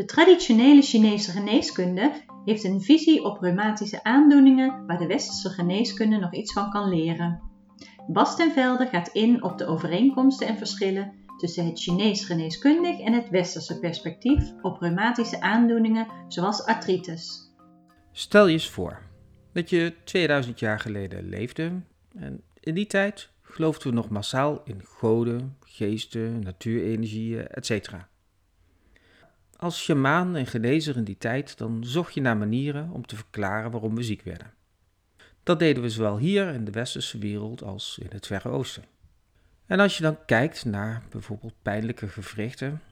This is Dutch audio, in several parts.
De traditionele Chinese geneeskunde heeft een visie op reumatische aandoeningen waar de westerse geneeskunde nog iets van kan leren. Bas ten Velde gaat in op de overeenkomsten en verschillen tussen het Chinees geneeskundig en het westerse perspectief op reumatische aandoeningen zoals artritis. Stel je eens voor dat je 2000 jaar geleden leefde en in die tijd geloofden we nog massaal in goden, geesten, natuurenergieën, etc. Als shamaan en genezer in die tijd, dan zocht je naar manieren om te verklaren waarom we ziek werden. Dat deden we zowel hier in de westerse wereld als in het Verre Oosten. En als je dan kijkt naar bijvoorbeeld pijnlijke gewrichten,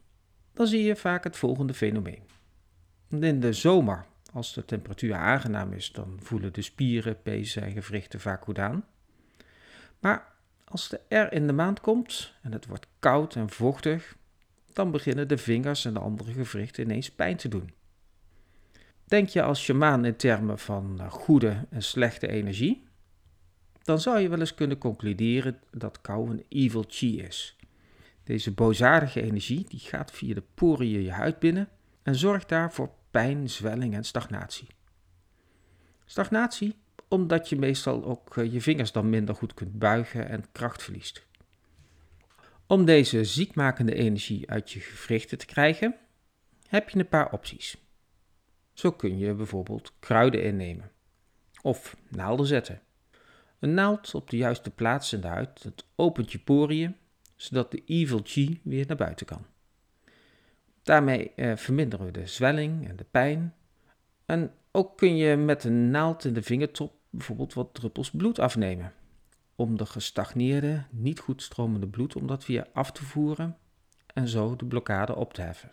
dan zie je vaak het volgende fenomeen. In de zomer, als de temperatuur aangenaam is, dan voelen de spieren, pezen en gewrichten vaak goed aan. Maar als de R in de maand komt en het wordt koud en vochtig, dan beginnen de vingers en de andere gewrichten ineens pijn te doen. Denk je als shamaan in termen van eh, goede en slechte energie? Dan zou je wel eens kunnen concluderen dat kou een evil chi is. Deze boosaardige energie die gaat via de poriën je huid binnen en zorgt daar voor pijn, zwelling en stagnatie. Stagnatie omdat je meestal ook eh, je vingers dan minder goed kunt buigen en kracht verliest. Om deze ziekmakende energie uit je gewrichten te krijgen, heb je een paar opties. Zo kun je bijvoorbeeld kruiden innemen of naalden zetten. Een naald op de juiste plaats in de huid, dat opent je poriën, zodat de evil chi weer naar buiten kan. Daarmee eh, verminderen we de zwelling en de pijn. En ook kun je met een naald in de vingertop bijvoorbeeld wat druppels bloed afnemen. Om de gestagneerde, niet goed stromende bloed, om dat weer af te voeren en zo de blokkade op te heffen.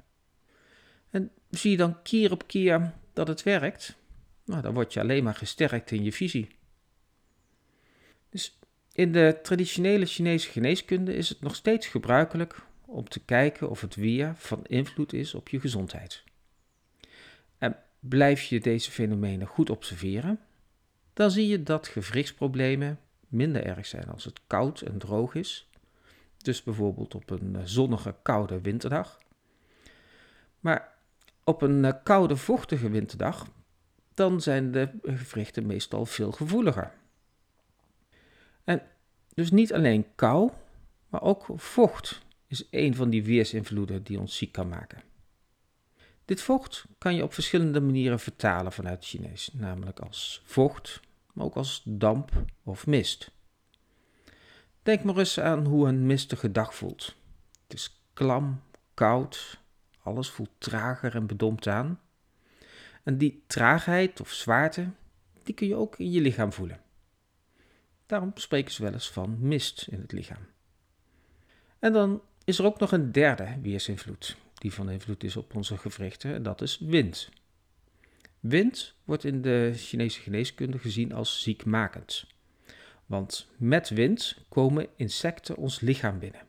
En zie je dan keer op keer dat het werkt, nou, dan word je alleen maar gesterkt in je visie. Dus in de traditionele Chinese geneeskunde is het nog steeds gebruikelijk om te kijken of het weer van invloed is op je gezondheid. En blijf je deze fenomenen goed observeren, dan zie je dat gewrichtsproblemen minder erg zijn als het koud en droog is. Dus bijvoorbeeld op een zonnige, koude winterdag. Maar op een koude, vochtige winterdag, dan zijn de gewrichten meestal veel gevoeliger. En dus niet alleen kou, maar ook vocht is een van die weersinvloeden die ons ziek kan maken. Dit vocht kan je op verschillende manieren vertalen vanuit Chinees, namelijk als vocht, maar ook als damp of mist. Denk maar eens aan hoe een mistige dag voelt. Het is klam, koud, alles voelt trager en bedompt aan. En die traagheid of zwaarte, die kun je ook in je lichaam voelen. Daarom spreken ze wel eens van mist in het lichaam. En dan is er ook nog een derde weersinvloed, die van invloed is op onze gewrichten, en dat is wind. Wind wordt in de Chinese geneeskunde gezien als ziekmakend. Want met wind komen insecten ons lichaam binnen.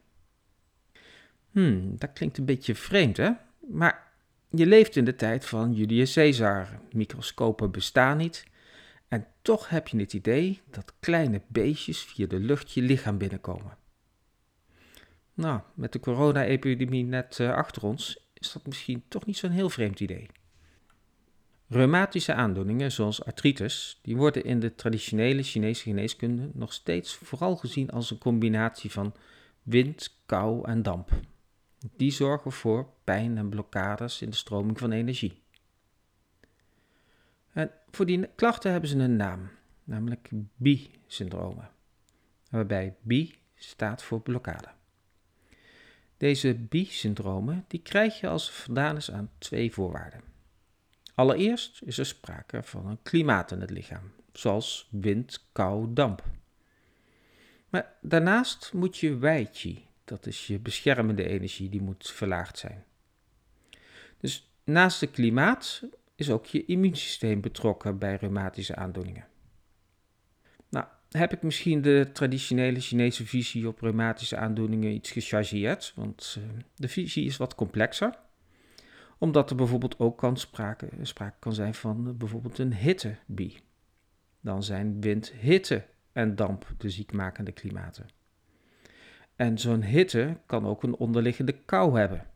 Hmm, dat klinkt een beetje vreemd, hè? Maar je leeft in de tijd van Julius Caesar. Microscopen bestaan niet. En toch heb je het idee dat kleine beestjes via de lucht je lichaam binnenkomen. Nou, met de corona-epidemie net uh, achter ons is dat misschien toch niet zo'n heel vreemd idee. Reumatische aandoeningen zoals artritis, die worden in de traditionele Chinese geneeskunde nog steeds vooral gezien als een combinatie van wind, kou en damp. Die zorgen voor pijn en blokkades in de stroming van energie. En voor die klachten hebben ze een naam, namelijk BI-syndromen, waarbij BI staat voor blokkade. Deze BI-syndromen die krijg je als het vandaan is aan twee voorwaarden. Allereerst is er sprake van een klimaat in het lichaam, zoals wind, kou, damp. Maar daarnaast moet je wei chi, dat is je beschermende energie, die moet verlaagd zijn. Dus naast het klimaat is ook je immuunsysteem betrokken bij reumatische aandoeningen. Nou, heb ik misschien de traditionele Chinese visie op reumatische aandoeningen iets gechargeerd, want uh, de visie is wat complexer omdat er bijvoorbeeld ook kan sprake, sprake kan zijn van eh, bijvoorbeeld een hittebie. Dan zijn wind, hitte en damp de ziekmakende klimaten. En zo'n hitte kan ook een onderliggende kou hebben.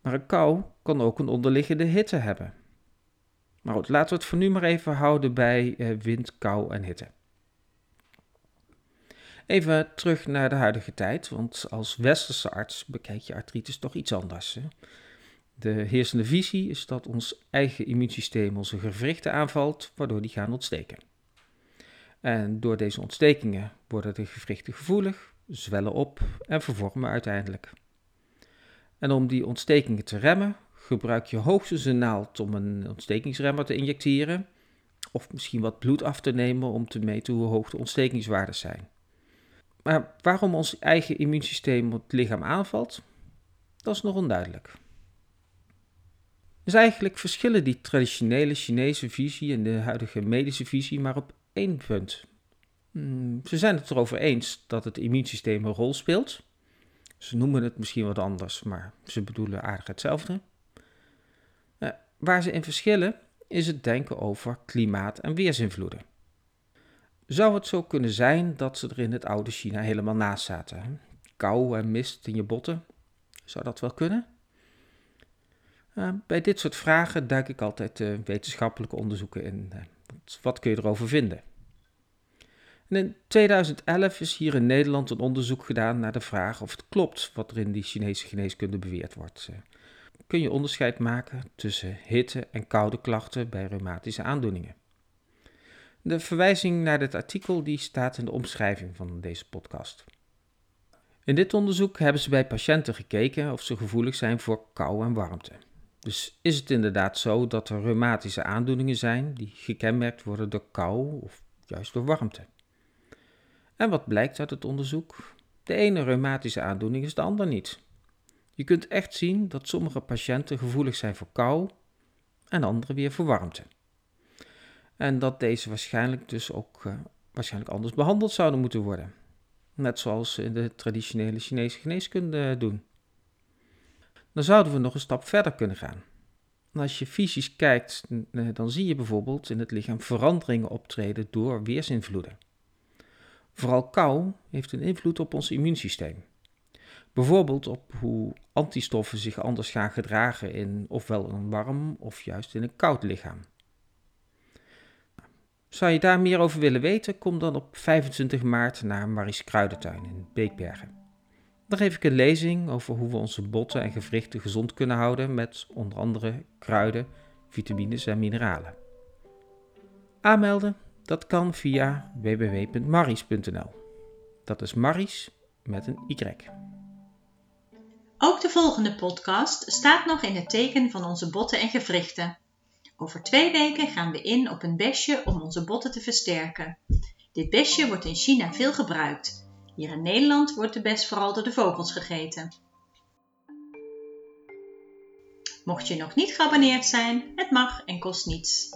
Maar een kou kan ook een onderliggende hitte hebben. Maar goed, laten we het voor nu maar even houden bij eh, wind, kou en hitte. Even terug naar de huidige tijd, want als westerse arts bekijk je artritis toch iets anders. Hè? De heersende visie is dat ons eigen immuunsysteem onze gewrichten aanvalt, waardoor die gaan ontsteken. En door deze ontstekingen worden de gewrichten gevoelig, zwellen op en vervormen uiteindelijk. En om die ontstekingen te remmen, gebruik je hoogstens een naald om een ontstekingsremmer te injecteren, of misschien wat bloed af te nemen om te meten hoe hoog de ontstekingswaarden zijn. Maar waarom ons eigen immuunsysteem het lichaam aanvalt, dat is nog onduidelijk. Dus eigenlijk verschillen die traditionele Chinese visie en de huidige medische visie maar op één punt. Hmm, ze zijn het erover eens dat het immuunsysteem een rol speelt. Ze noemen het misschien wat anders, maar ze bedoelen aardig hetzelfde. Eh, waar ze in verschillen is het denken over klimaat- en weersinvloeden. Zou het zo kunnen zijn dat ze er in het oude China helemaal naast zaten? Kou en mist in je botten? Zou dat wel kunnen? Uh, bij dit soort vragen duik ik altijd uh, wetenschappelijke onderzoeken in. Uh, wat kun je erover vinden? En in 2011 is hier in Nederland een onderzoek gedaan naar de vraag of het klopt wat er in die Chinese geneeskunde beweerd wordt. kun je onderscheid maken tussen hitte- en koude klachten bij reumatische aandoeningen? De verwijzing naar dit artikel die staat in de omschrijving van deze podcast. In dit onderzoek hebben ze bij patiënten gekeken of ze gevoelig zijn voor kou en warmte. Dus is het inderdaad zo dat er reumatische aandoeningen zijn die gekenmerkt worden door kou of juist door warmte? En wat blijkt uit het onderzoek? De ene reumatische aandoening is de ander niet. Je kunt echt zien dat sommige patiënten gevoelig zijn voor kou en andere weer voor warmte. En dat deze waarschijnlijk dus ook uh, waarschijnlijk anders behandeld zouden moeten worden. Net zoals ze in de traditionele Chinese geneeskunde doen. Dan zouden we nog een stap verder kunnen gaan. als je fysisch kijkt, dan zie je bijvoorbeeld in het lichaam veranderingen optreden door weersinvloeden. Vooral kou heeft een invloed op ons immuunsysteem. Bijvoorbeeld op hoe antistoffen zich anders gaan gedragen in ofwel een warm of juist in een koud lichaam. Zou je daar meer over willen weten? Kom dan op 25 maart naar Maries Kruidentuin in Beekbergen. Dan geef ik een lezing over hoe we onze botten en gewrichten gezond kunnen houden met onder andere kruiden, vitamines en mineralen. Aanmelden, dat kan via www.maries.nl. Dat is Maries met een Y. Ook de volgende podcast staat nog in het teken van onze botten en gewrichten. Over twee weken gaan we in op een besje om onze botten te versterken. Dit besje wordt in China veel gebruikt. Hier in Nederland wordt de bes vooral door de vogels gegeten. Mocht je nog niet geabonneerd zijn, het mag en kost niets.